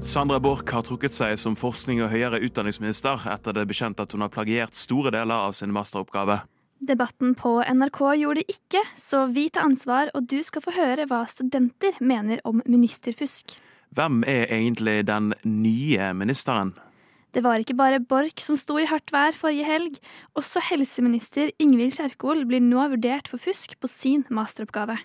Sandra Borch har trukket seg som forskning- og høyere utdanningsminister etter det er bekjent at hun har plagiert store deler av sin masteroppgave. Debatten på NRK gjorde det ikke, så vi tar ansvar, og du skal få høre hva studenter mener om ministerfusk. Hvem er egentlig den nye ministeren? Det var ikke bare Borch som sto i hardt vær forrige helg. Også helseminister Ingvild Kjerkol blir nå vurdert for fusk på sin masteroppgave.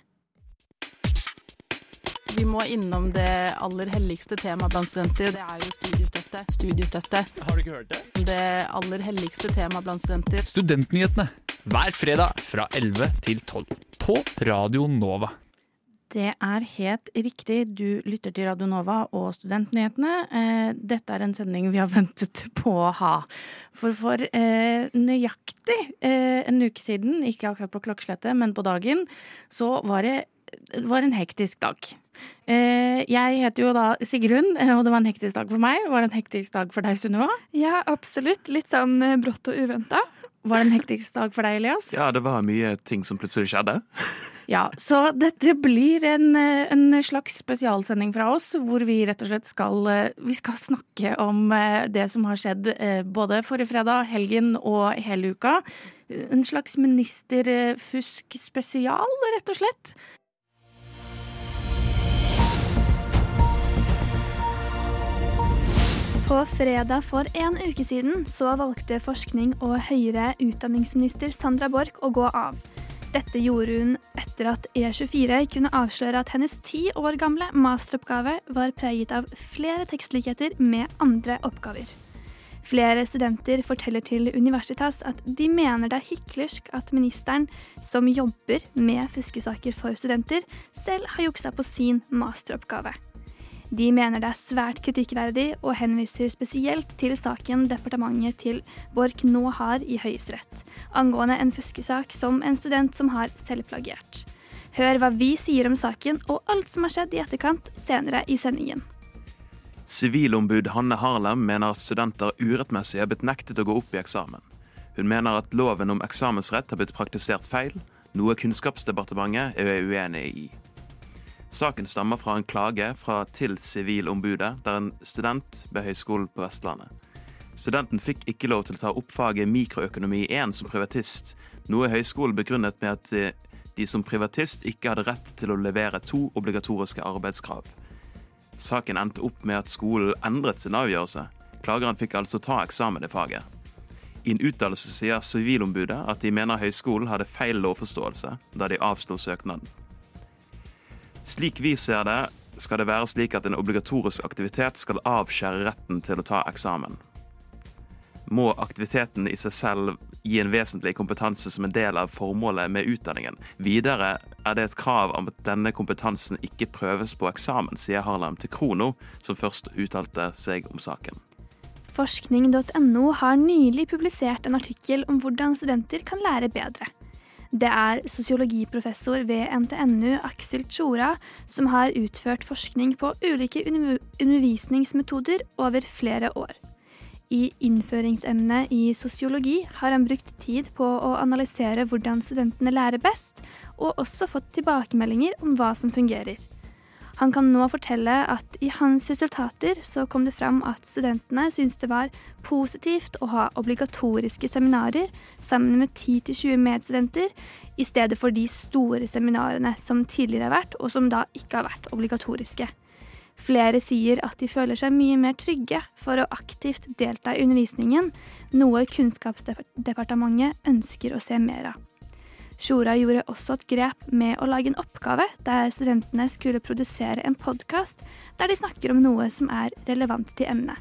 Vi må innom det aller helligste temaet blant studenter. Det er jo studiestøtte. Studiestøtte. Har du ikke hørt det? Det aller helligste temaet blant studenter. Studentnyhetene hver fredag fra 11 til 12 på Radio Nova. Det er helt riktig. Du lytter til Radio Nova og Studentnyhetene. Eh, Dette er en sending vi har ventet på å ha. For for eh, nøyaktig eh, en uke siden, ikke akkurat på klokkeslettet, men på dagen, så var det det var en hektisk dag. Eh, Jeg heter jo da Sigrun, og det var en hektisk dag for meg. Var det en hektisk dag for deg, Sunniva? Ja, absolutt. Litt sånn brått og uventa. Var det en hektisk dag for deg, Elias? Ja, det var mye ting som plutselig skjedde. Ja, så dette blir en, eh, en slags spesialsending fra oss, hvor vi rett og slett skal, eh, vi skal snakke om eh, det som har skjedd både forrige fredag, helgen og hele uka. En slags ministerfusk spesial, rett og slett. På fredag for en uke siden så valgte forskning- og høyere utdanningsminister Sandra Borch å gå av. Dette gjorde hun etter at E24 kunne avsløre at hennes ti år gamle masteroppgave var preget av flere tekstlikheter med andre oppgaver. Flere studenter forteller til Universitas at de mener det er hyklersk at ministeren, som jobber med fuskesaker for studenter, selv har juksa på sin masteroppgave. De mener det er svært kritikkverdig, og henviser spesielt til saken departementet til Borch nå har i Høyesterett, angående en fuskesak som en student som har selvplagiert. Hør hva vi sier om saken og alt som har skjedd i etterkant, senere i sendingen. Sivilombud Hanne Harlem mener at studenter urettmessig er blitt nektet å gå opp i eksamen. Hun mener at loven om eksamensrett har blitt praktisert feil, noe Kunnskapsdepartementet er uenig i. Saken stammer fra en klage fra til Sivilombudet, der en student ved Høgskolen på Vestlandet. Studenten fikk ikke lov til å ta opp faget mikroøkonomi 1 som privatist, noe høyskolen begrunnet med at eh, de som privatist ikke hadde rett til å levere to obligatoriske arbeidskrav. Saken endte opp med at skolen endret sin avgjørelse. Klageren fikk altså ta eksamen i faget. I en uttalelse sier Sivilombudet at de mener høyskolen hadde feil lovforståelse da de avslo søknaden. Slik vi ser det, skal det være slik at en obligatorisk aktivitet skal avskjære retten til å ta eksamen. Må aktiviteten i seg selv gi en vesentlig kompetanse som en del av formålet med utdanningen. Videre er det et krav om at denne kompetansen ikke prøves på eksamen, sier Harlem til Krono, som først uttalte seg om saken. Forskning.no har nylig publisert en artikkel om hvordan studenter kan lære bedre. Det er sosiologiprofessor ved NTNU Aksel Tjora som har utført forskning på ulike undervisningsmetoder over flere år. I innføringsemnet i sosiologi har han brukt tid på å analysere hvordan studentene lærer best, og også fått tilbakemeldinger om hva som fungerer. Han kan nå fortelle at i hans resultater så kom det fram at studentene syntes det var positivt å ha obligatoriske seminarer sammen med 10-20 medstudenter, i stedet for de store seminarene som tidligere har vært, og som da ikke har vært obligatoriske. Flere sier at de føler seg mye mer trygge for å aktivt delta i undervisningen, noe Kunnskapsdepartementet ønsker å se mer av. Sjora gjorde også et grep med å lage en oppgave der studentene skulle produsere en podkast der de snakker om noe som er relevant til emnet.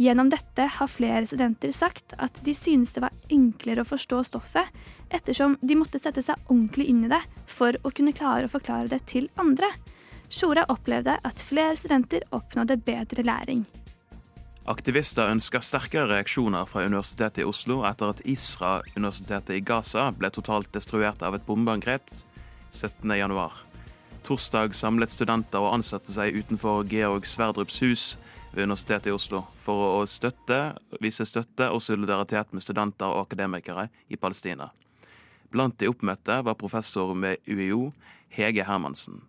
Gjennom dette har flere studenter sagt at de synes det var enklere å forstå stoffet, ettersom de måtte sette seg ordentlig inn i det for å kunne klare å forklare det til andre. Sjora opplevde at flere studenter oppnådde bedre læring. Aktivister ønsker sterkere reaksjoner fra Universitetet i Oslo etter at Isra-universitetet i Gaza ble totalt destruert av et bombeangrep 17.1. Torsdag samlet studenter og ansatte seg utenfor Georg Sverdrups hus ved Universitetet i Oslo for å støtte, vise støtte og solidaritet med studenter og akademikere i Palestina. Blant de oppmøtte var professor med UiO, Hege Hermansen.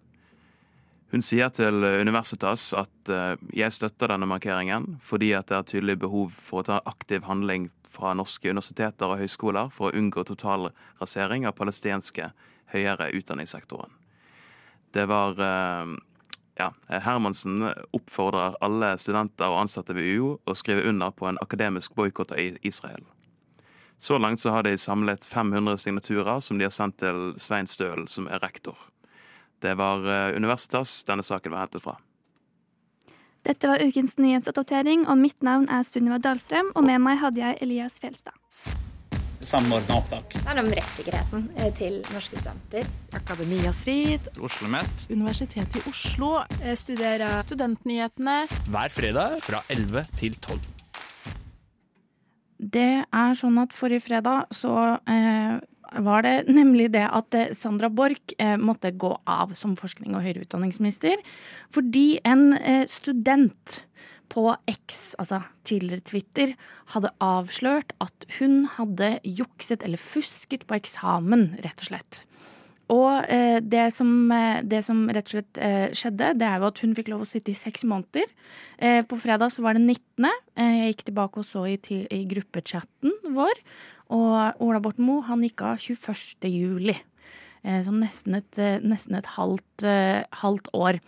Hun sier til Universitas at uh, jeg støtter denne markeringen fordi at det er tydelig behov for å ta aktiv handling fra norske universiteter og høyskoler for å unngå total rasering av palestinske høyere utdanningssektoren. Det var uh, ja, Hermansen oppfordrer alle studenter og ansatte ved UiO å skrive under på en akademisk boikott av Israel. Så langt så har de samlet 500 signaturer som de har sendt til Svein Stølen, som er rektor. Det var eh, Universitas denne saken var hentet fra. Dette var ukens nyhetsoppdatering, og mitt navn er Sunniva Dahlstrøm, og med meg hadde jeg Elias Fjelstad. Samordna opptak. Det handler om rettssikkerheten eh, til norske studenter. Akademia Strid. Oslo OsloMet. Universitetet i Oslo. Jeg studerer Studentnyhetene. Hver fredag fra 11 til 12. Det er sånn at forrige fredag så eh, var det nemlig det at eh, Sandra Borch eh, måtte gå av som forskning- og høyere utdanningsminister fordi en eh, student på X, altså tidligere Twitter, hadde avslørt at hun hadde jukset eller fusket på eksamen, rett og slett. Og det, som, det, som, rett og slett skjedde, det er jo at hun fikk lov å sitte i seks måneder. på fredag så var det 19. jeg gikk tilbake og så i, i gruppechatten vår, og Ola Borten Moe han gikk av 21. juli. Eh, så nesten et, eh, nesten et halvt, eh, halvt, år.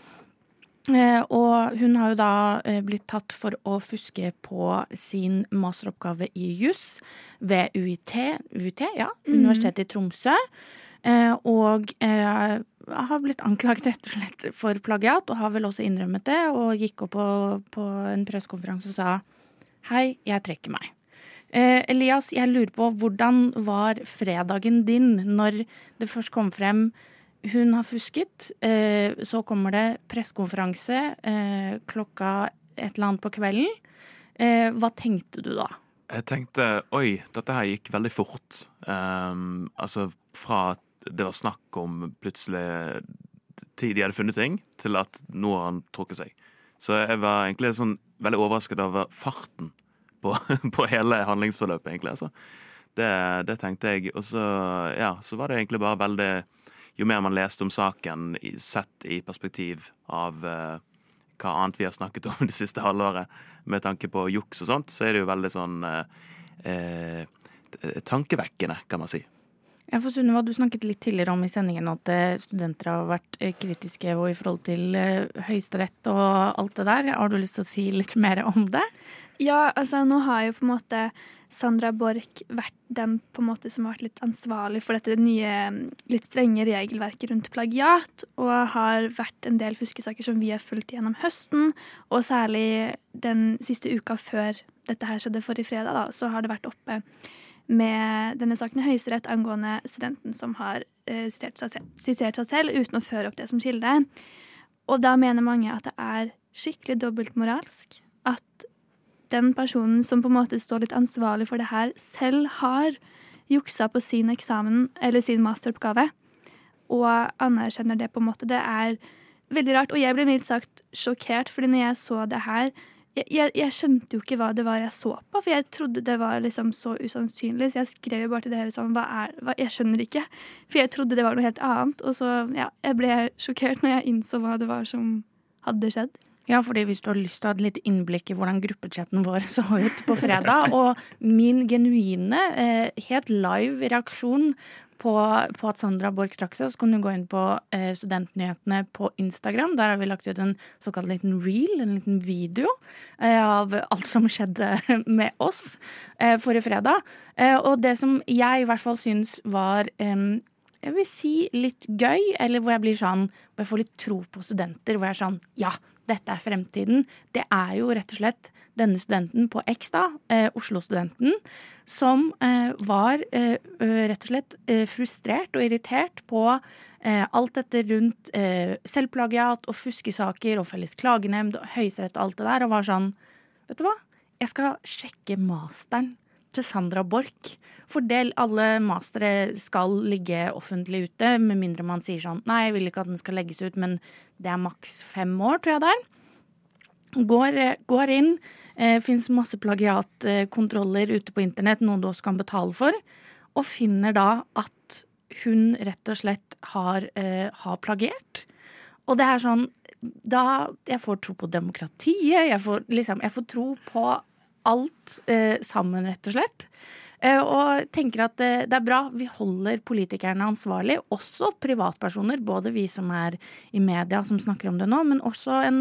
Og hun har jo da blitt tatt for å fuske på sin masteroppgave i juss ved UiT, UiT ja, mm. Universitetet i Tromsø. Og har blitt anklaget rett og slett for plagiat, og har vel også innrømmet det. Og gikk opp på, på en pressekonferanse og sa hei, jeg trekker meg. Eh, Elias, jeg lurer på hvordan var fredagen din når det først kom frem hun har fusket. Eh, så kommer det pressekonferanse eh, klokka et eller annet på kvelden. Eh, hva tenkte du da? Jeg tenkte oi, dette her gikk veldig fort. Um, altså fra det var snakk om plutselig tid de hadde funnet ting, til at nå har han trukket seg. Så jeg var egentlig sånn veldig overrasket over farten på, på hele handlingsforløpet, egentlig. Altså. Det, det, tenkte jeg. Og så, ja, så var det egentlig bare veldig Jo mer man leste om saken sett i perspektiv av uh, hva annet vi har snakket om det siste halvåret, med tanke på juks og sånt, så er det jo veldig sånn uh, uh, tankevekkende, kan man si. Ja, for Sunniva, Du snakket litt tidligere om i sendingen at studenter har vært kritiske og i forhold til Høyesterett og alt det der. Har du lyst til å si litt mer om det? Ja, altså nå har jo på en måte Sandra Borch vært den på en måte som har vært litt ansvarlig for dette nye, litt strenge regelverket rundt plagiat, og har vært en del fuskesaker som vi har fulgt gjennom høsten, og særlig den siste uka før dette her skjedde forrige fredag, da, så har det vært oppe med denne saken i Høyesterett angående studenten som har eh, sitert, seg selv, sitert seg selv uten å føre opp det som kilde. Og da mener mange at det er skikkelig dobbeltmoralsk at den personen som på en måte står litt ansvarlig for det her, selv har juksa på sin eksamen eller sin masteroppgave, og anerkjenner det på en måte. Det er veldig rart. Og jeg ble mildt sagt sjokkert, fordi når jeg så det her jeg, jeg, skjønte jo ikke hva det var jeg så på, for jeg trodde det var liksom så usannsynlig. Så jeg skrev jo bare til dere sånn hva er, hva, Jeg skjønner ikke. For jeg trodde det var noe helt annet. Og så, ja, jeg ble sjokkert når jeg innså hva det var som hadde skjedd. Ja, fordi hvis du har lyst til å ha et lite innblikk i hvordan gruppechatten vår så ut på fredag, og min genuine, eh, helt live reaksjon på, på, at Sandra Borch trakk seg, så kan du gå inn på eh, Studentnyhetene på Instagram. Der har vi lagt ut en såkalt liten reel, en liten video, eh, av alt som skjedde med oss eh, forrige fredag. Eh, og det som jeg i hvert fall syns var eh, jeg vil si litt gøy, eller hvor jeg blir sånn Hvor jeg får litt tro på studenter. Hvor jeg er sånn Ja, dette er fremtiden. Det er jo rett og slett denne studenten på X, da, eh, Oslo-studenten, som eh, var eh, rett og slett eh, frustrert og irritert på eh, alt dette rundt eh, selvplagiat og fuskesaker og felles klagenemnd og Høyesterett og alt det der, og var sånn Vet du hva? Jeg skal sjekke masteren til Sandra Borch. For del alle mastere skal ligge offentlig ute, med mindre man sier sånn Nei, jeg vil ikke at den skal legges ut, men det er maks fem år, tror jeg det er. Går, går inn. Eh, Fins masse plagiatkontroller ute på internett, noen du også kan betale for. Og finner da at hun rett og slett har, eh, har plagiert. Og det er sånn Da Jeg får tro på demokratiet. Jeg får, liksom, jeg får tro på alt eh, sammen, rett og slett. Eh, og tenker at eh, det er bra. Vi holder politikerne ansvarlig. Også privatpersoner. Både vi som er i media som snakker om det nå, men også en,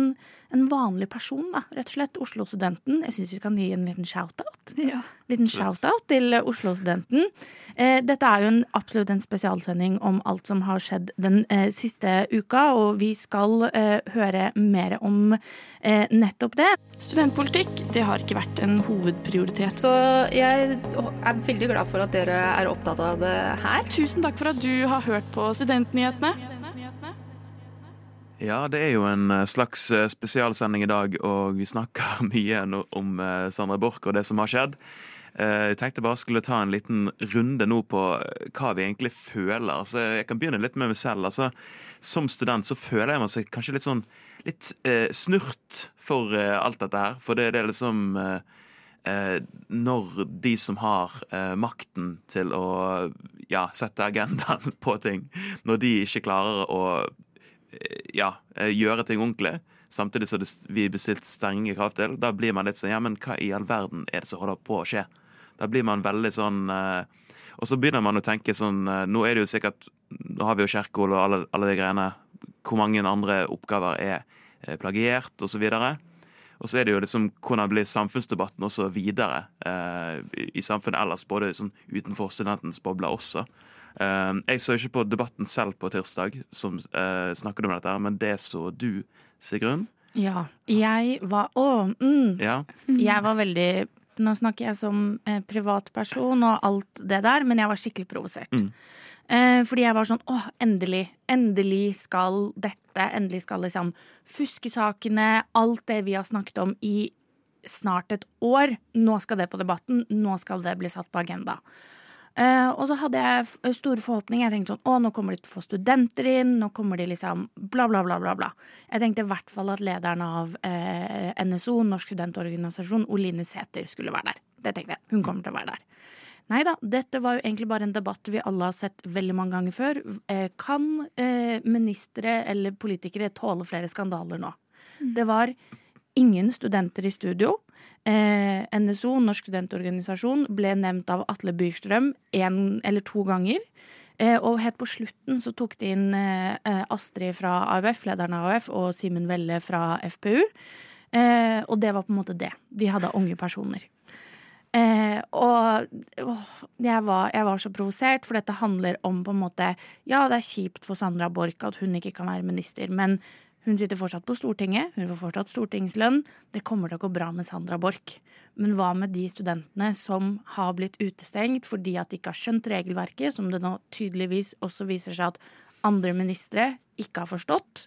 en vanlig person, da, rett og slett. Oslo-studenten. Jeg syns vi kan gi en liten shout-out. Ja. Liten shout-out til Oslo-studenten. Eh, dette er jo en, absolutt en spesialsending om alt som har skjedd den eh, siste uka, og vi skal eh, høre mer om eh, nettopp det. Studentpolitikk det har ikke vært en hovedprioritet. Så jeg er veldig glad for at dere er opptatt av det her. Tusen takk for at du har hørt på Studentnyhetene. Ja, det er jo en slags spesialsending i dag, og vi snakker mye om Sandra Borch og det som har skjedd. Eh, Jeg tenkte bare skulle ta en liten runde nå på eh, hva vi egentlig føler. Altså, jeg kan begynne litt med meg selv. Altså, som student så føler jeg meg seg kanskje litt sånn litt eh, snurt for eh, alt dette her. For det, det er liksom eh, eh, Når de som har makten til å ja, sette agendaen på ting, når de ikke klarer å ja, gjøre ting ordentlig, samtidig som vi bestilt strenge krav til, da blir man litt sånn Ja, men hva i all verden er det som holder på å skje? Da blir man veldig sånn eh, Og så begynner man å tenke sånn eh, Nå er det jo sikkert Nå har vi jo Kjerkol og alle, alle de greiene. Hvor mange andre oppgaver er eh, plagiert, og så videre. Og så er det jo liksom hvordan blir samfunnsdebatten også videre eh, i, samfunnet ellers, både sånn utenfor studentens boble også. Eh, jeg så ikke på debatten selv på tirsdag, som eh, snakket om dette, men det så du, Sigrun. Ja. Jeg var Å, mm. Ja. Jeg var veldig Nå snakker jeg som eh, privatperson og alt det der, men jeg var skikkelig provosert. Mm. Eh, fordi jeg var sånn åh, endelig. Endelig skal dette. Endelig skal liksom fuskesakene, alt det vi har snakket om i snart et år, nå skal det på debatten. Nå skal det bli satt på agenda. Eh, og så hadde jeg store forhåpninger. Jeg tenkte sånn, å, nå kommer de til å få studenter inn. Nå kommer de liksom bla, bla, bla, bla. bla. Jeg tenkte i hvert fall at lederen av uh, NSO, Norsk studentorganisasjon, Oline Sæther, skulle være der. Det tenkte jeg. Hun kommer til å være der. Nei da, dette var jo egentlig bare en debatt vi alle har sett veldig mange ganger før. Uh, kan eh, ministre eller politikere tåle flere skandaler nå? Det var ingen studenter i studio. Eh, NSO, Norsk studentorganisasjon, ble nevnt av Atle Byrstrøm én eller to ganger. Eh, og helt på slutten så tok de inn eh, Astrid fra AUF, lederen av AUF, og Simen Velle fra FPU. Eh, og det var på en måte det. De hadde unge personer. Eh, og åh, jeg, var, jeg var så provosert, for dette handler om på en måte Ja, det er kjipt for Sandra Borch at hun ikke kan være minister, men hun sitter fortsatt på Stortinget, hun får fortsatt stortingslønn. Det kommer til å gå bra med Sandra Borch. Men hva med de studentene som har blitt utestengt fordi at de ikke har skjønt regelverket, som det nå tydeligvis også viser seg at andre ministre ikke har forstått?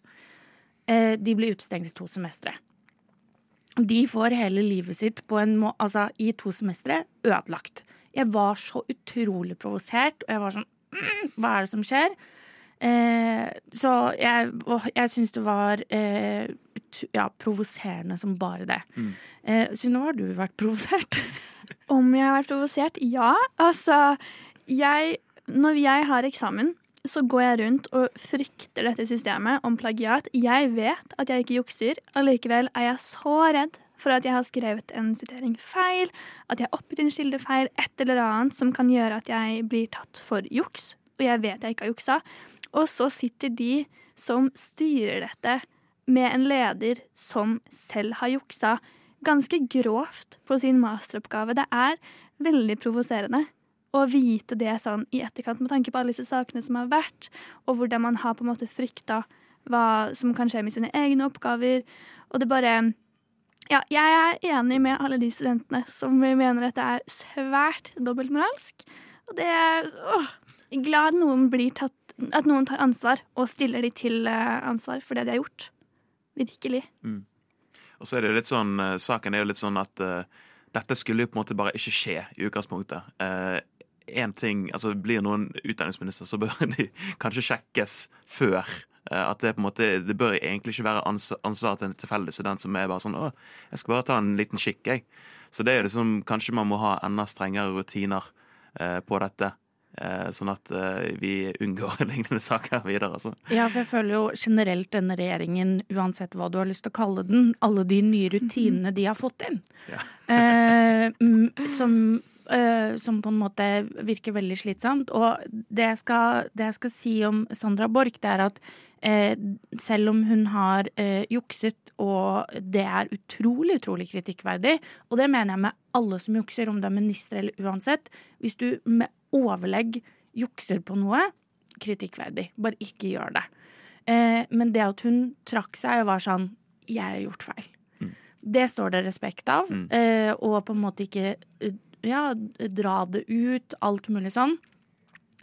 Eh, de blir utestengt i to semestre. De får hele livet sitt må altså, i to semestre ødelagt. Jeg var så utrolig provosert, og jeg var sånn mm, Hva er det som skjer? Eh, så jeg, åh, jeg syns det var eh, ja, provoserende som bare det. Mm. Eh, Synnøve, har du vært provosert? Om jeg har vært provosert? Ja. Altså, jeg Når jeg har eksamen, så går jeg rundt og frykter dette systemet om plagiat. Jeg vet at jeg ikke jukser, allikevel er jeg så redd for at jeg har skrevet en sitering feil, at jeg har oppgitt en kilde feil, et eller annet som kan gjøre at jeg blir tatt for juks, og jeg vet jeg ikke har juksa. Og så sitter de som styrer dette, med en leder som selv har juksa ganske grovt på sin masteroppgave. Det er veldig provoserende å vite det sånn i etterkant, med tanke på alle disse sakene som har vært, og hvordan man har på en måte frykta hva som kan skje med sine egne oppgaver. Og det bare Ja, jeg er enig med alle de studentene som mener dette er svært dobbeltmoralsk. Og det er glad noen blir tatt At noen tar ansvar og stiller de til eh, ansvar for det de har gjort. Virkelig. Og så er det jo litt sånn, eh, Saken er jo litt sånn at uh, dette skulle jo på en måte bare ikke skje i utgangspunktet. Uh, en ting, altså Blir noen utdanningsminister, så bør de kanskje sjekkes før. at Det på en måte, det bør egentlig ikke være ans ansvaret til en tilfeldig student som er bare sånn å, jeg skal bare ta en liten kikk, jeg. Så det er jo liksom, kanskje man må ha enda strengere rutiner på dette. Eh, sånn at eh, vi unngår lignende saker videre. Altså. Ja, for jeg føler jo generelt denne regjeringen, uansett hva du har lyst til å kalle den, alle de nye rutinene de har fått inn, Ja. eh, som, som på en måte virker veldig slitsomt. Og det jeg skal, det jeg skal si om Sandra Borch, det er at eh, selv om hun har jukset, og det er utrolig, utrolig kritikkverdig, og det mener jeg med alle som jukser, om det er minister eller uansett, hvis du med overlegg jukser på noe, kritikkverdig. Bare ikke gjør det. Eh, men det at hun trakk seg og var sånn Jeg har gjort feil. Det står det respekt av. Mm. Eh, og på en måte ikke eh, ja, dra det ut, alt mulig sånn.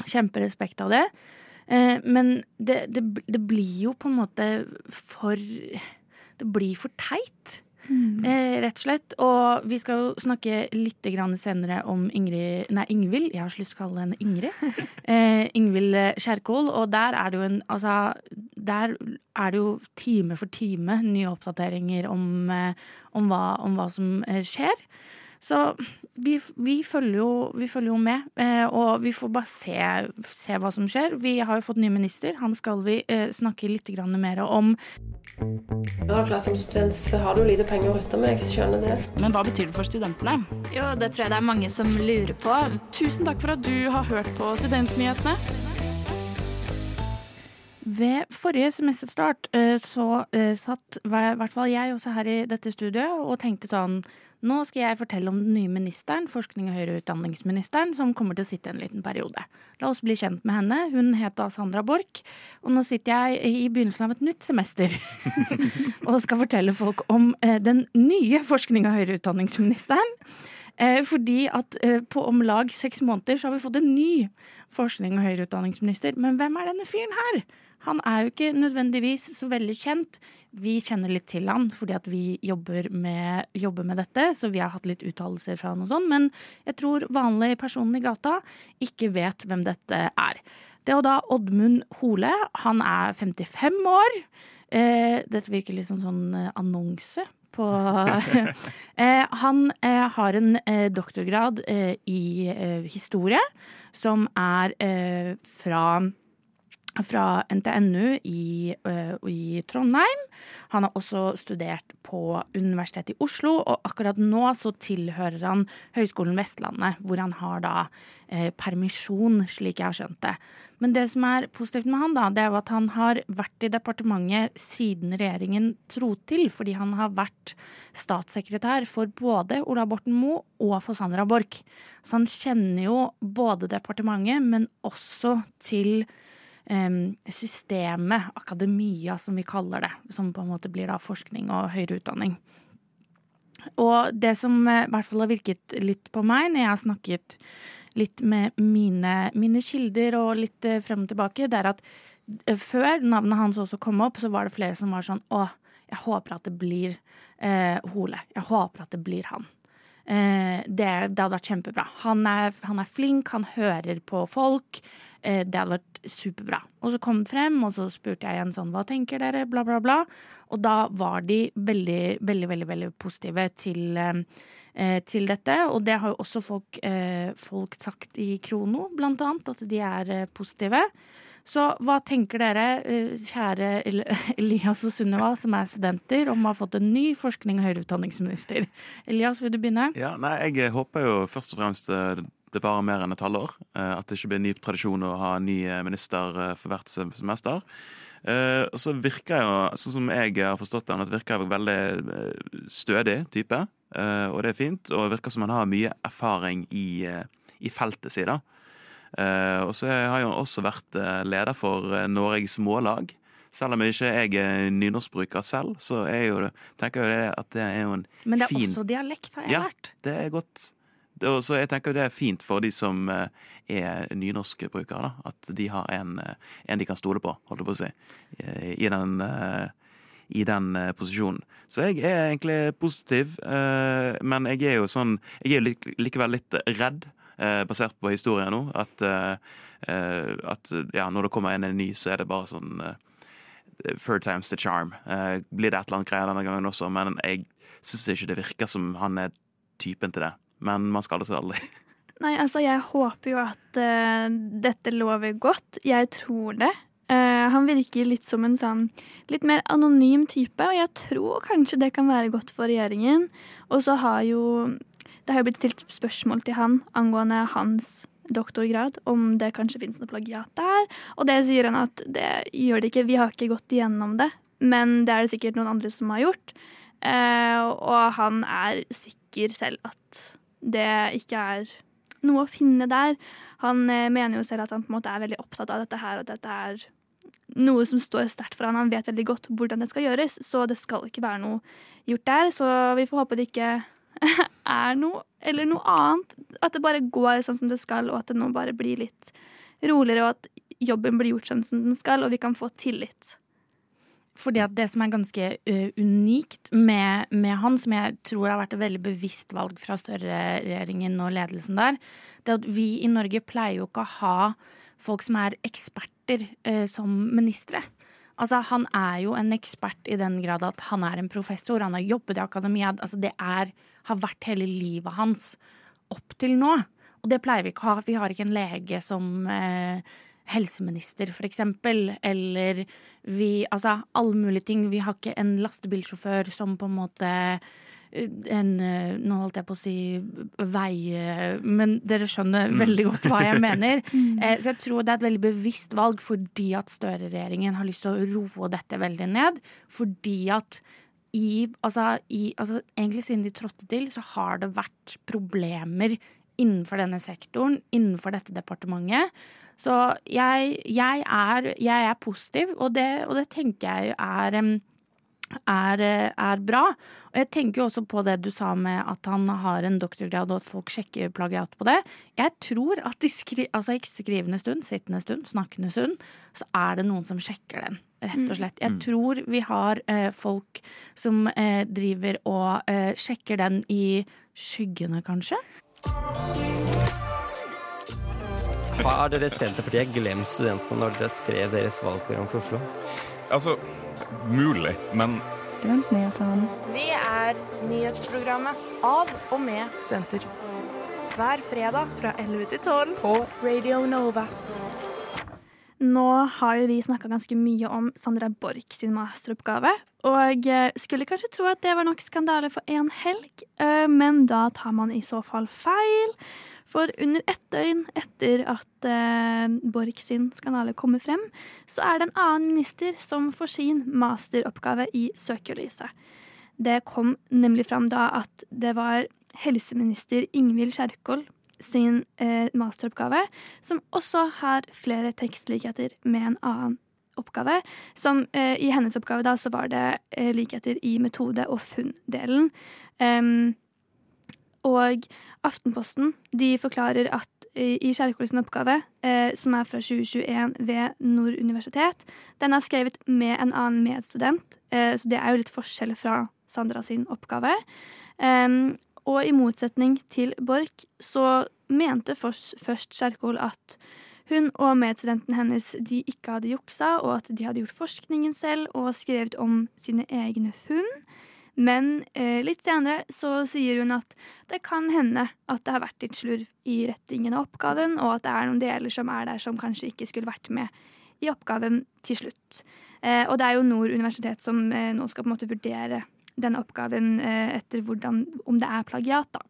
Kjemperespekt av det. Eh, men det, det, det blir jo på en måte for Det blir for teit. Eh, rett og slett. Og vi skal jo snakke litt grann senere om Ingrid Nei, Ingvild. Jeg har så lyst til å kalle henne Ingrid. Eh, Ingvild Kjerkol. Og der er det jo en Altså, der er det jo time for time nye oppdateringer om, eh, om, hva, om hva som eh, skjer. Så vi, vi, følger jo, vi følger jo med, eh, og vi får bare se, se hva som skjer. Vi har jo fått ny minister. Han skal vi eh, snakke litt grann mer om. Når du har plass som student, så har du lite penger å rutte med. Jeg skjønner det. Men hva betyr det for studentene? Jo, det tror jeg det er mange som lurer på. Tusen takk for at du har hørt på Studentnyhetene. Ved forrige semesterstart eh, så eh, satt i hvert fall jeg også her i dette studioet og tenkte sånn Nå skal jeg fortelle om den nye ministeren, forskning- og høyere utdanningsministeren, som kommer til å sitte en liten periode. La oss bli kjent med henne. Hun het da Sandra Borch, og nå sitter jeg i begynnelsen av et nytt semester og skal fortelle folk om eh, den nye forskning- og høyere utdanningsministeren. Eh, fordi at eh, på om lag seks måneder så har vi fått en ny forskning- og høyere utdanningsminister. Men hvem er denne fyren her? Han er jo ikke nødvendigvis så veldig kjent. Vi kjenner litt til han fordi at vi jobber med, jobber med dette, så vi har hatt litt uttalelser fra han og sånn. Men jeg tror vanlige personer i gata ikke vet hvem dette er. Det er da Oddmund Hole. Han er 55 år. Eh, dette virker litt som sånn eh, annonse på eh, Han eh, har en eh, doktorgrad eh, i historie, som er fra fra NTNU i, uh, i Trondheim. Han har også studert på Universitetet i Oslo, og akkurat nå så tilhører han Høgskolen Vestlandet, hvor han har da uh, permisjon, slik jeg har skjønt det. Men det som er positivt med han, da, det er jo at han har vært i departementet siden regjeringen tro til, fordi han har vært statssekretær for både Ola Borten Moe og for Sandra Borch. Så han kjenner jo både departementet, men også til systemet, akademia som vi kaller det, som på en måte blir da forskning og høyere utdanning. Og det som eh, i hvert fall har virket litt på meg når jeg har snakket litt med mine, mine kilder og litt eh, frem og tilbake, det er at eh, før navnet hans også kom opp, så var det flere som var sånn Å, jeg håper at det blir eh, Hole. Jeg håper at det blir han. Eh, det, det hadde vært kjempebra. Han er, han er flink, han hører på folk. Eh, det hadde vært superbra. Og så kom det frem, og så spurte jeg igjen sånn Hva tenker dere? Bla, bla, bla. Og da var de veldig, veldig, veldig, veldig positive til, eh, til dette. Og det har jo også folk, eh, folk sagt i Krono, blant annet, at de er eh, positive. Så hva tenker dere, eh, kjære Elias og Sunniva, som er studenter, om å ha fått en ny forskning- og høyere utdanningsminister? Elias, vil du begynne? Ja, nei, Jeg håper jo først og fremst eh, det varer mer enn et halvår. eh, At det ikke blir ny tradisjon å ha ny eh, minister eh, for hvert semester. Og så virker jo, sånn som jeg har forstått den, at det virker veldig eh, stødig type. Og det er fint. Og det virker som han har mye erfaring i, i feltet sitt. Og så har han også vært leder for Norges Mållag. Selv om jeg ikke jeg er nynorskbruker selv, så er jo, det- tenker jeg det at det er jo en fin Men det er fin også dialekt, har jeg Ja. lært. det er godt. Og så jeg tenker det er fint for de som er er nynorskbrukere. da, At de har en, eh, en de kan stole på, holdt jeg på å si, i- i den, eh, i den eh, posisjonen. Så jeg er egentlig positiv, eh, men jeg er jo sånn Jeg er jo likevel litt redd, eh, basert på historien nå, at, eh, eh, at ja, når det kommer en ny, så er det bare sånn eh, Third time's the charm. Eh, blir det et eller annet greier denne gangen også, men jeg syns ikke det virker som han er typen til det. Men man skal det så aldri. Nei, altså jeg håper jo at uh, dette lover godt. Jeg tror det. Uh, han virker litt som en sånn litt mer anonym type, og jeg tror kanskje det kan være godt for regjeringen. Og så har jo det har jo blitt stilt spørsmål til han angående hans doktorgrad, om det kanskje finnes noe plagiat der. Og det sier han at det gjør det ikke, vi har ikke gått igjennom det. Men det er det sikkert noen andre som har gjort. Uh, og han er sikker selv at det ikke er noe å finne der. Han uh, mener jo selv at han på en måte er veldig opptatt av dette her, og at dette er noe som står sterkt for han. Han vet veldig godt hvordan det skal gjøres, så det skal ikke være noe gjort der. Så vi får håpe det ikke er noe, eller noe annet. At det bare går sånn som det skal, og at det nå bare blir litt roligere, og at jobben blir gjort sånn som den skal, og vi kan få tillit. Fordi at det som er ganske uh, unikt med, med, han, som jeg tror har vært et veldig bevisst valg fra Støre-regjeringen og ledelsen der, det er at vi i Norge pleier jo ikke å ha folk som er eksperter uh, som ministre. Altså, han er jo en ekspert i den grad at han er en professor, han har jobbet i akademia. Altså, det er, har vært hele livet hans opp til nå. Og det pleier vi ikke å ha. Vi har ikke en lege som uh, helseminister, for eksempel. Eller vi Altså alle mulige ting. Vi har ikke en lastebilsjåfør som på en måte eh, en eh, Nå holdt jeg på å si vei... Men dere skjønner mm. veldig godt hva jeg mener. Mm. Eh, så jeg tror det er et veldig bevisst valg fordi at Støre-regjeringen har lyst til å roe dette veldig ned. Fordi at i, altså, i, altså, egentlig siden de trådte til, så har det vært problemer innenfor denne sektoren, innenfor dette departementet. Så jeg, jeg, er, jeg er, positiv, og det, og det tenker jeg er, er, er, bra. Og jeg tenker jo også på det du sa med at han har en doktorgrad, og at folk sjekker plagiat på det. Jeg tror at i skri, altså skrivende stund, sittende stund, snakkende stund, så er det noen som sjekker den. Rett og slett. Jeg mm. tror vi har eh, folk som eh, driver og eh, sjekker den i skyggene, kanskje. Har dere Senterpartiet glemt studentene når dere skrev deres valgprogram for Oslo? Altså, mulig, men Studentnyhetene. Vi er nyhetsprogrammet av og med studenter. Hver fredag fra 11 til 12 på Radio Nova. Nå har jo vi snakka ganske mye om Sandra Borch sin masteroppgave. Og skulle kanskje tro at det var nok skandale for én helg, eh, men da tar man i så fall feil. For under ett døgn etter at eh, Borch sin skandale kommer frem, så er det en annen minister som får sin masteroppgave i søkelyset. Det kom nemlig fram da at det var helseminister Ingvild Kjerkol sin eh, masteroppgave, som også har flere tekstlikheter med en annen oppgave. Som eh, i hennes oppgave da så var det eh, likheter i metode- og funndelen. Um, og Aftenposten de forklarer at i Kjerkol oppgave, eh, som er fra 2021 ved Nord universitet, den er skrevet med en annen medstudent, eh, så det er jo litt forskjell fra Sandra sin oppgave. Og i motsetning til Borch så mente først, først Kjerkol at hun og medstudenten hennes de ikke hadde juksa, og at de hadde gjort forskningen selv og skrevet om sine egne funn. Men eh, litt senere så sier hun at det kan hende at det har vært litt slurv i rettingen av oppgaven, og at det er noen deler som er der som kanskje ikke skulle vært med i oppgaven til slutt. Eh, og det er jo Nord universitet som eh, nå skal på en måte vurdere denne oppgaven eh, etter hvordan, om det er plagiat, da.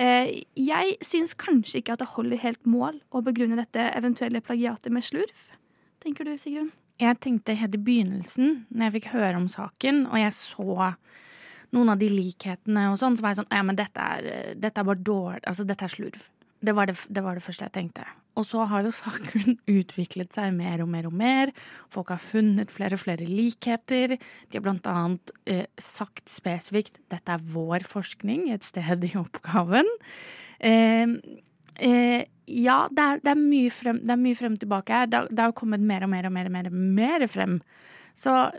Eh, jeg syns kanskje ikke at det holder helt mål å begrunne dette eventuelle plagiatet med slurv. Tenker du, Sigrun? Jeg tenkte helt i begynnelsen, når jeg fikk høre om saken, og jeg så noen av de likhetene og sånn, så var jeg sånn Ja, men dette er, dette er bare dårlig Altså, dette er slurv. Det var det, det var det, første jeg tenkte. Og så har jo saken utviklet seg mer og mer og mer. Folk har funnet flere og flere likheter. De har blant annet eh, sagt spesifikt 'dette er vår forskning' et sted i oppgaven. Eh, eh, ja, det er, det, er mye frem, det er mye frem tilbake her. Det, har kommet mer og mer og mer, og mer, mer frem. Så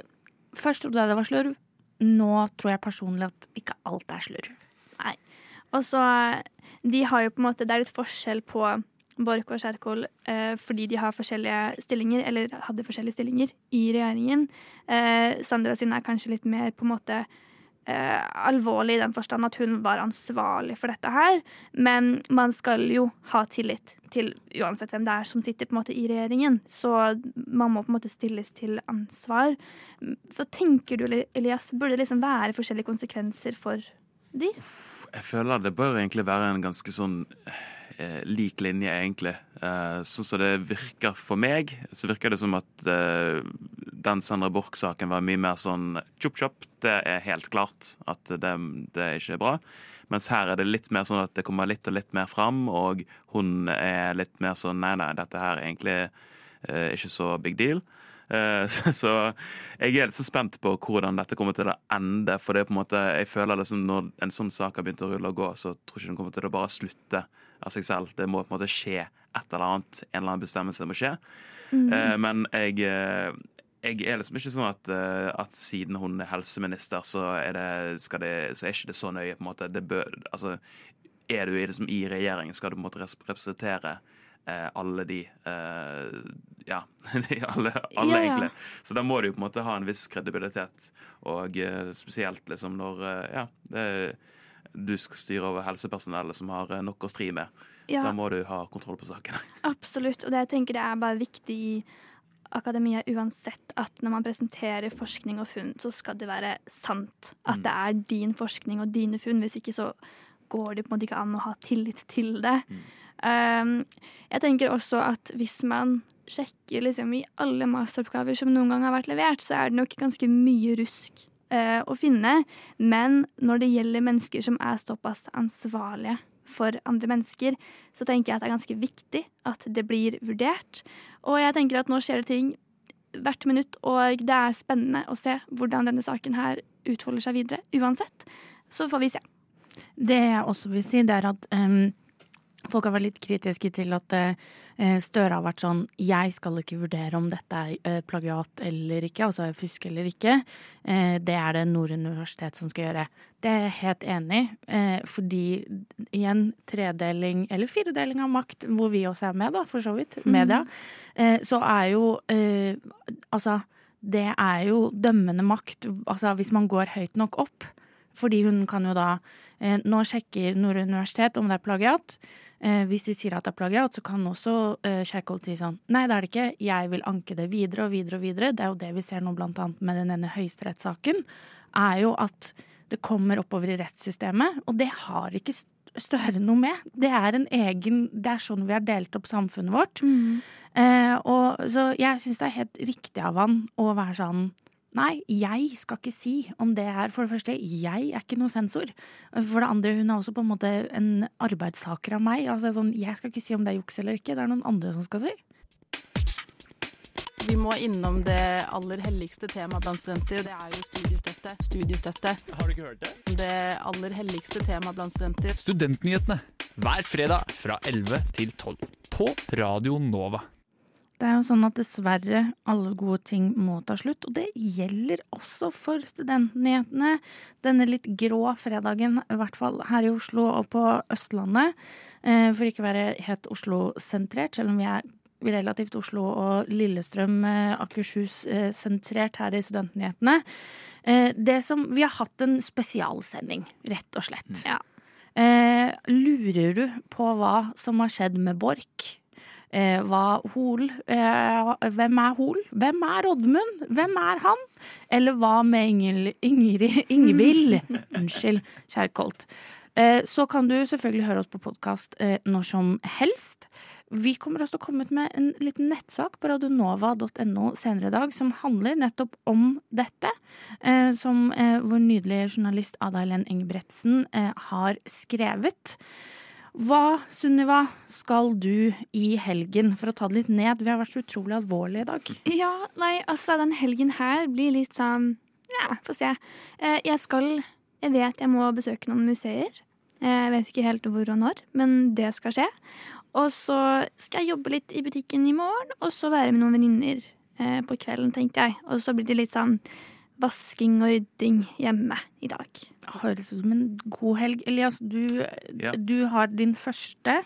først trodde jeg det var slurv nå tror jeg personlig at ikke alt er slurv. Nei. Og så De har jo på en måte Det er litt forskjell på Borch og Kjerkol eh, fordi de har forskjellige stillinger, eller hadde forskjellige stillinger, i regjeringen. Eh, Sandra sin er kanskje litt mer på en måte eh, alvorlig i den forstand at hun var ansvarlig for dette her. Men man skal jo ha tillit til uansett hvem det er som sitter på en måte i regjeringen. Så man må på en måte stilles til ansvar. Hva tenker du, Elias? Burde det liksom være forskjellige konsekvenser for de? Jeg føler det bør egentlig være en ganske sånn lik linje, egentlig. Eh, sånn som det virker for meg, så virker det som at eh, den Sandra Borch-saken var mye mer sånn chop-chop. Det er helt klart at det, det ikke er bra. Mens her er det litt mer sånn at det kommer litt og litt mer fram, og hun er litt mer sånn nei, nei, dette her er egentlig eh, ikke så big deal. Eh, så jeg er litt så spent på hvordan dette kommer til å ende. For det er på en måte, jeg føler liksom når en sånn sak har begynt å rulle og gå, så tror jeg ikke den kommer til å bare slutte av seg selv. Det må på en måte skje et eller annet. En eller annen bestemmelse må skje. Mm. Eh, men jeg, jeg er liksom ikke sånn at, at, siden hun er helseminister, så er, det, det, så er ikke det så nøye. på en måte. Bør, altså, er du liksom, i regjeringen, skal du på en måte representere eh, alle de eh, Ja, alle, alle yeah. egentlig. Så da må du på en måte ha en viss kredibilitet. Og eh, spesielt liksom når ja, det, du skal styre over helsepersonellet som har nok å stri med. Ja. Da må du ha kontroll på sakene. Absolutt. Og det jeg tenker det er bare viktig i akademia uansett at når man presenterer forskning og funn, så skal det være sant. At mm. det er din forskning og dine funn. Hvis ikke så går det på en måte ikke an å ha tillit til det. Mm. Um, jeg tenker også at hvis man sjekker liksom i alle masteroppgaver som noen gang har vært levert, så er det nok ganske mye rusk uh, å finne. Men når det gjelder mennesker som er såpass ansvarlige for andre mennesker, så tenker jeg at det er ganske viktig at det blir vurdert. Og jeg tenker at nå skjer det ting hvert minutt, og det er spennende å se hvordan denne saken her utfolder seg videre. Uansett. Så får vi se. Det jeg også vil si, det er at um, Folk har vært litt kritiske til at eh, Støre har vært sånn Jeg skal ikke vurdere om dette er eh, plagiat eller ikke, altså fusk eller ikke. Eh, det er det Nord universitet som skal gjøre. Det er jeg helt enig i, fordi igjen tredeling, eller firedeling av makt, hvor vi også er med, da, for så vidt, mm. media, så er jo Altså, det er jo dømmende makt, altså hvis man går høyt nok opp. Fordi hun kan jo da Nå sjekker Nord universitet om det er plagiat. Eh, hvis de sier at det er plagiat, så kan også eh, Kjerkol si sånn Nei, det er det ikke. Jeg vil anke det videre og videre og videre. Det er jo det vi ser nå blant annet med den ene høyesterettssaken. Er jo at det kommer oppover i rettssystemet, og det har ikke Støre noe med. Det er en egen Det er sånn vi har delt opp samfunnet vårt. Mm. Eh, og så jeg syns det er helt riktig av han å være sånn Nei, jeg skal ikke si om det er For det første, jeg er ikke noe sensor. For det andre, hun er også på en måte en arbeidstaker av meg. Altså, sånn, jeg skal ikke si om det er juks eller ikke, det er noen andre som skal si. Vi må innom det aller helligste temaet blant studenter. Det er jo studiestøtte. Studiestøtte. Har du ikke hørt det? Det aller helligste temaet blant studenter. Studentnyhetene hver fredag fra 11 til 12 på Radio Nova. Det er jo sånn at dessverre alle gode ting må ta slutt, og det gjelder også for studentnyhetene. Denne litt grå fredagen, i hvert fall her i Oslo og på Østlandet. Eh, for ikke å være helt Oslo-sentrert, selv om vi er relativt Oslo og Lillestrøm, eh, Akershus-sentrert her i studentnyhetene. Eh, det som Vi har hatt en spesialsending, rett og slett. Ja. Lurer du på hva som har skjedd med Borch? Eh, hva Hol eh, Hvem er Hol? Hvem er Oddmund? Hvem er han? Eller hva med Ingel, Ingrid, Ingvild? Unnskyld, Kjerkholt. Eh, så kan du selvfølgelig høre oss på podkast eh, når som helst. Vi kommer også til å komme ut med en liten nettsak på radionova.no senere i dag som handler nettopp om dette. Eh, som eh, vår nydelige journalist Ada Helen Engebretsen har skrevet. Hva, Sunniva, skal du i helgen, for å ta det litt ned? Vi har vært så utrolig alvorlige i dag. Ja, nei, altså, den helgen her blir litt sånn Ja, få se. Eh, jeg skal Jeg vet jeg må besøke noen museer. Eh, jeg vet ikke helt hvor og når, men det skal skje. Og så skal jeg jobbe litt i butikken i morgen, og så være med noen venninner eh, på kvelden, tenkte jeg. Og så blir det litt sånn vasking og rydding hjemme i dag. Høres ut som en god helg. Elias, du, ja. du har din første.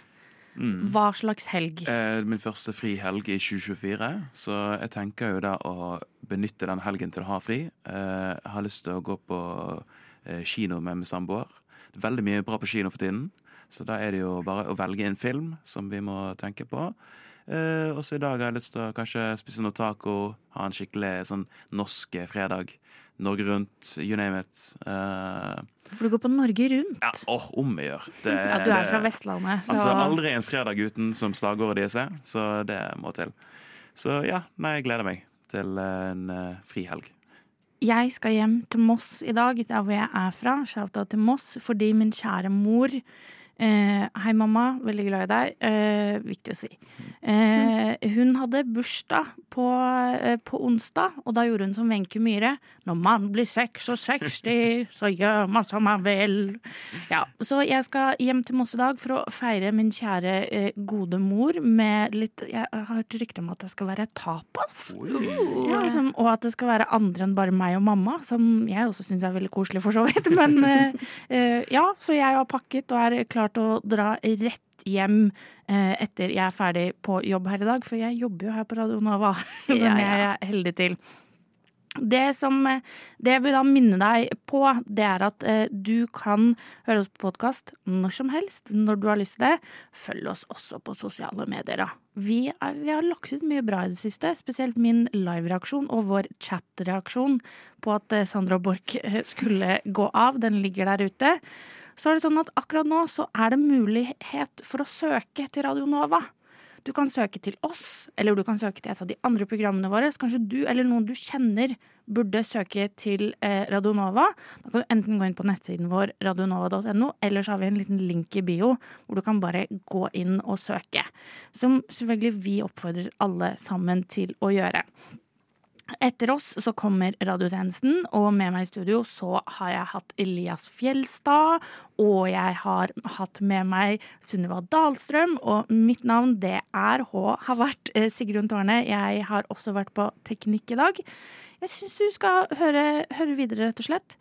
Mm. Hva slags helg? Eh, min første frihelg i 2024. Så jeg tenker jo da å benytte den helgen til å ha fri. Eh, jeg har lyst til å gå på eh, kino med min samboer. Veldig mye bra på kino for tiden. Så da er det jo bare å velge en film som vi må tenke på. Eh, også i dag har jeg lyst til å kanskje spise noe taco, ha en skikkelig sånn norsk fredag. Norge Rundt, you name it. Uh, For du går på Norge Rundt? Ja, åh, om vi gjør. Det, ja, du er det, fra Vestlandet. Fra... Altså, Aldri en fredag uten som slagordet deres er, så det må til. Så ja, nei, jeg gleder meg til en uh, frihelg. Jeg skal hjem til Moss i dag, der hvor jeg er fra. Shouta til Moss, fordi min kjære mor Eh, hei, mamma. Veldig glad i deg. Eh, viktig å si. Eh, hun hadde bursdag på, eh, på, onsdag, og da gjorde hun som Wenche Myhre. Når man blir 66, så gjør man som man vil. Ja, så jeg skal hjem til Moss i dag for å feire min kjære eh, gode mor med litt Jeg har hørt rykter om at det skal være tapas. Ja, liksom, og at det skal være andre enn bare meg og mamma, som jeg også syns er veldig koselig, for så vidt. Men eh, ja, så jeg har pakket og er klar klart å dra rett hjem eh, etter jeg er ferdig på jobb her i dag, for jeg jobber jo her på Radio Nova, som ja, ja. jeg er heldig til. Det som det jeg vil da minne deg på, det er at eh, du kan høre oss på podkast når som helst, når du har lyst til det. Følg oss også på sosiale medier. Vi, er, vi har lagt ut mye bra i det siste, spesielt min live-reaksjon og vår chat-reaksjon på at eh, Sandra Borch eh, skulle gå av. Den ligger der ute så er det sånn at akkurat nå så er det mulighet for å søke til Radio Nova. Du kan søke til oss, eller du kan søke til et av de andre programmene våre. Så kanskje du eller noen du kjenner burde søke til eh, Radio Nova. Da kan du enten gå inn på nettsiden vår radionova.no, eller så har vi en liten link i bio hvor du kan bare gå inn og søke. Som selvfølgelig vi oppfordrer alle sammen til å gjøre. Etter oss så kommer radiotjenesten, og med meg i studio så har jeg hatt Elias Fjelstad. Og jeg har hatt med meg Sunniva Dahlstrøm, og mitt navn det er H. Har vært eh, Sigrun Tårne. Jeg har også vært på Teknikk i dag. Jeg syns du skal høre, høre videre, rett og slett.